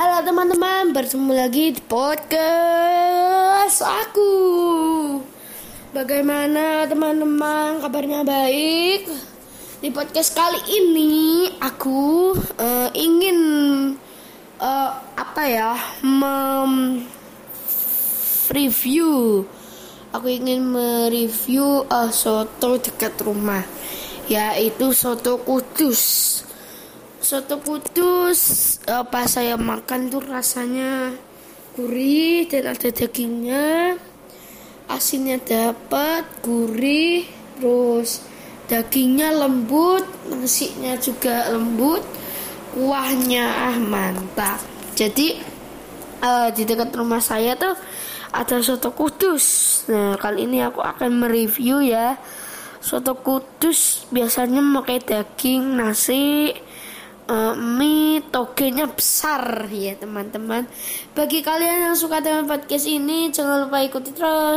Halo teman-teman, bertemu lagi di podcast aku. Bagaimana teman-teman kabarnya baik? Di podcast kali ini aku uh, ingin uh, apa ya mem review. Aku ingin mereview uh, soto dekat rumah, yaitu soto Kudus soto kudus apa saya makan tuh rasanya gurih dan ada dagingnya asinnya dapat gurih terus dagingnya lembut nasinya juga lembut kuahnya ah mantap. Jadi uh, di dekat rumah saya tuh ada soto kudus. Nah kali ini aku akan mereview ya. Soto kudus biasanya pakai daging nasi uh, mie togenya besar ya teman-teman. Bagi kalian yang suka dengan podcast ini jangan lupa ikuti terus.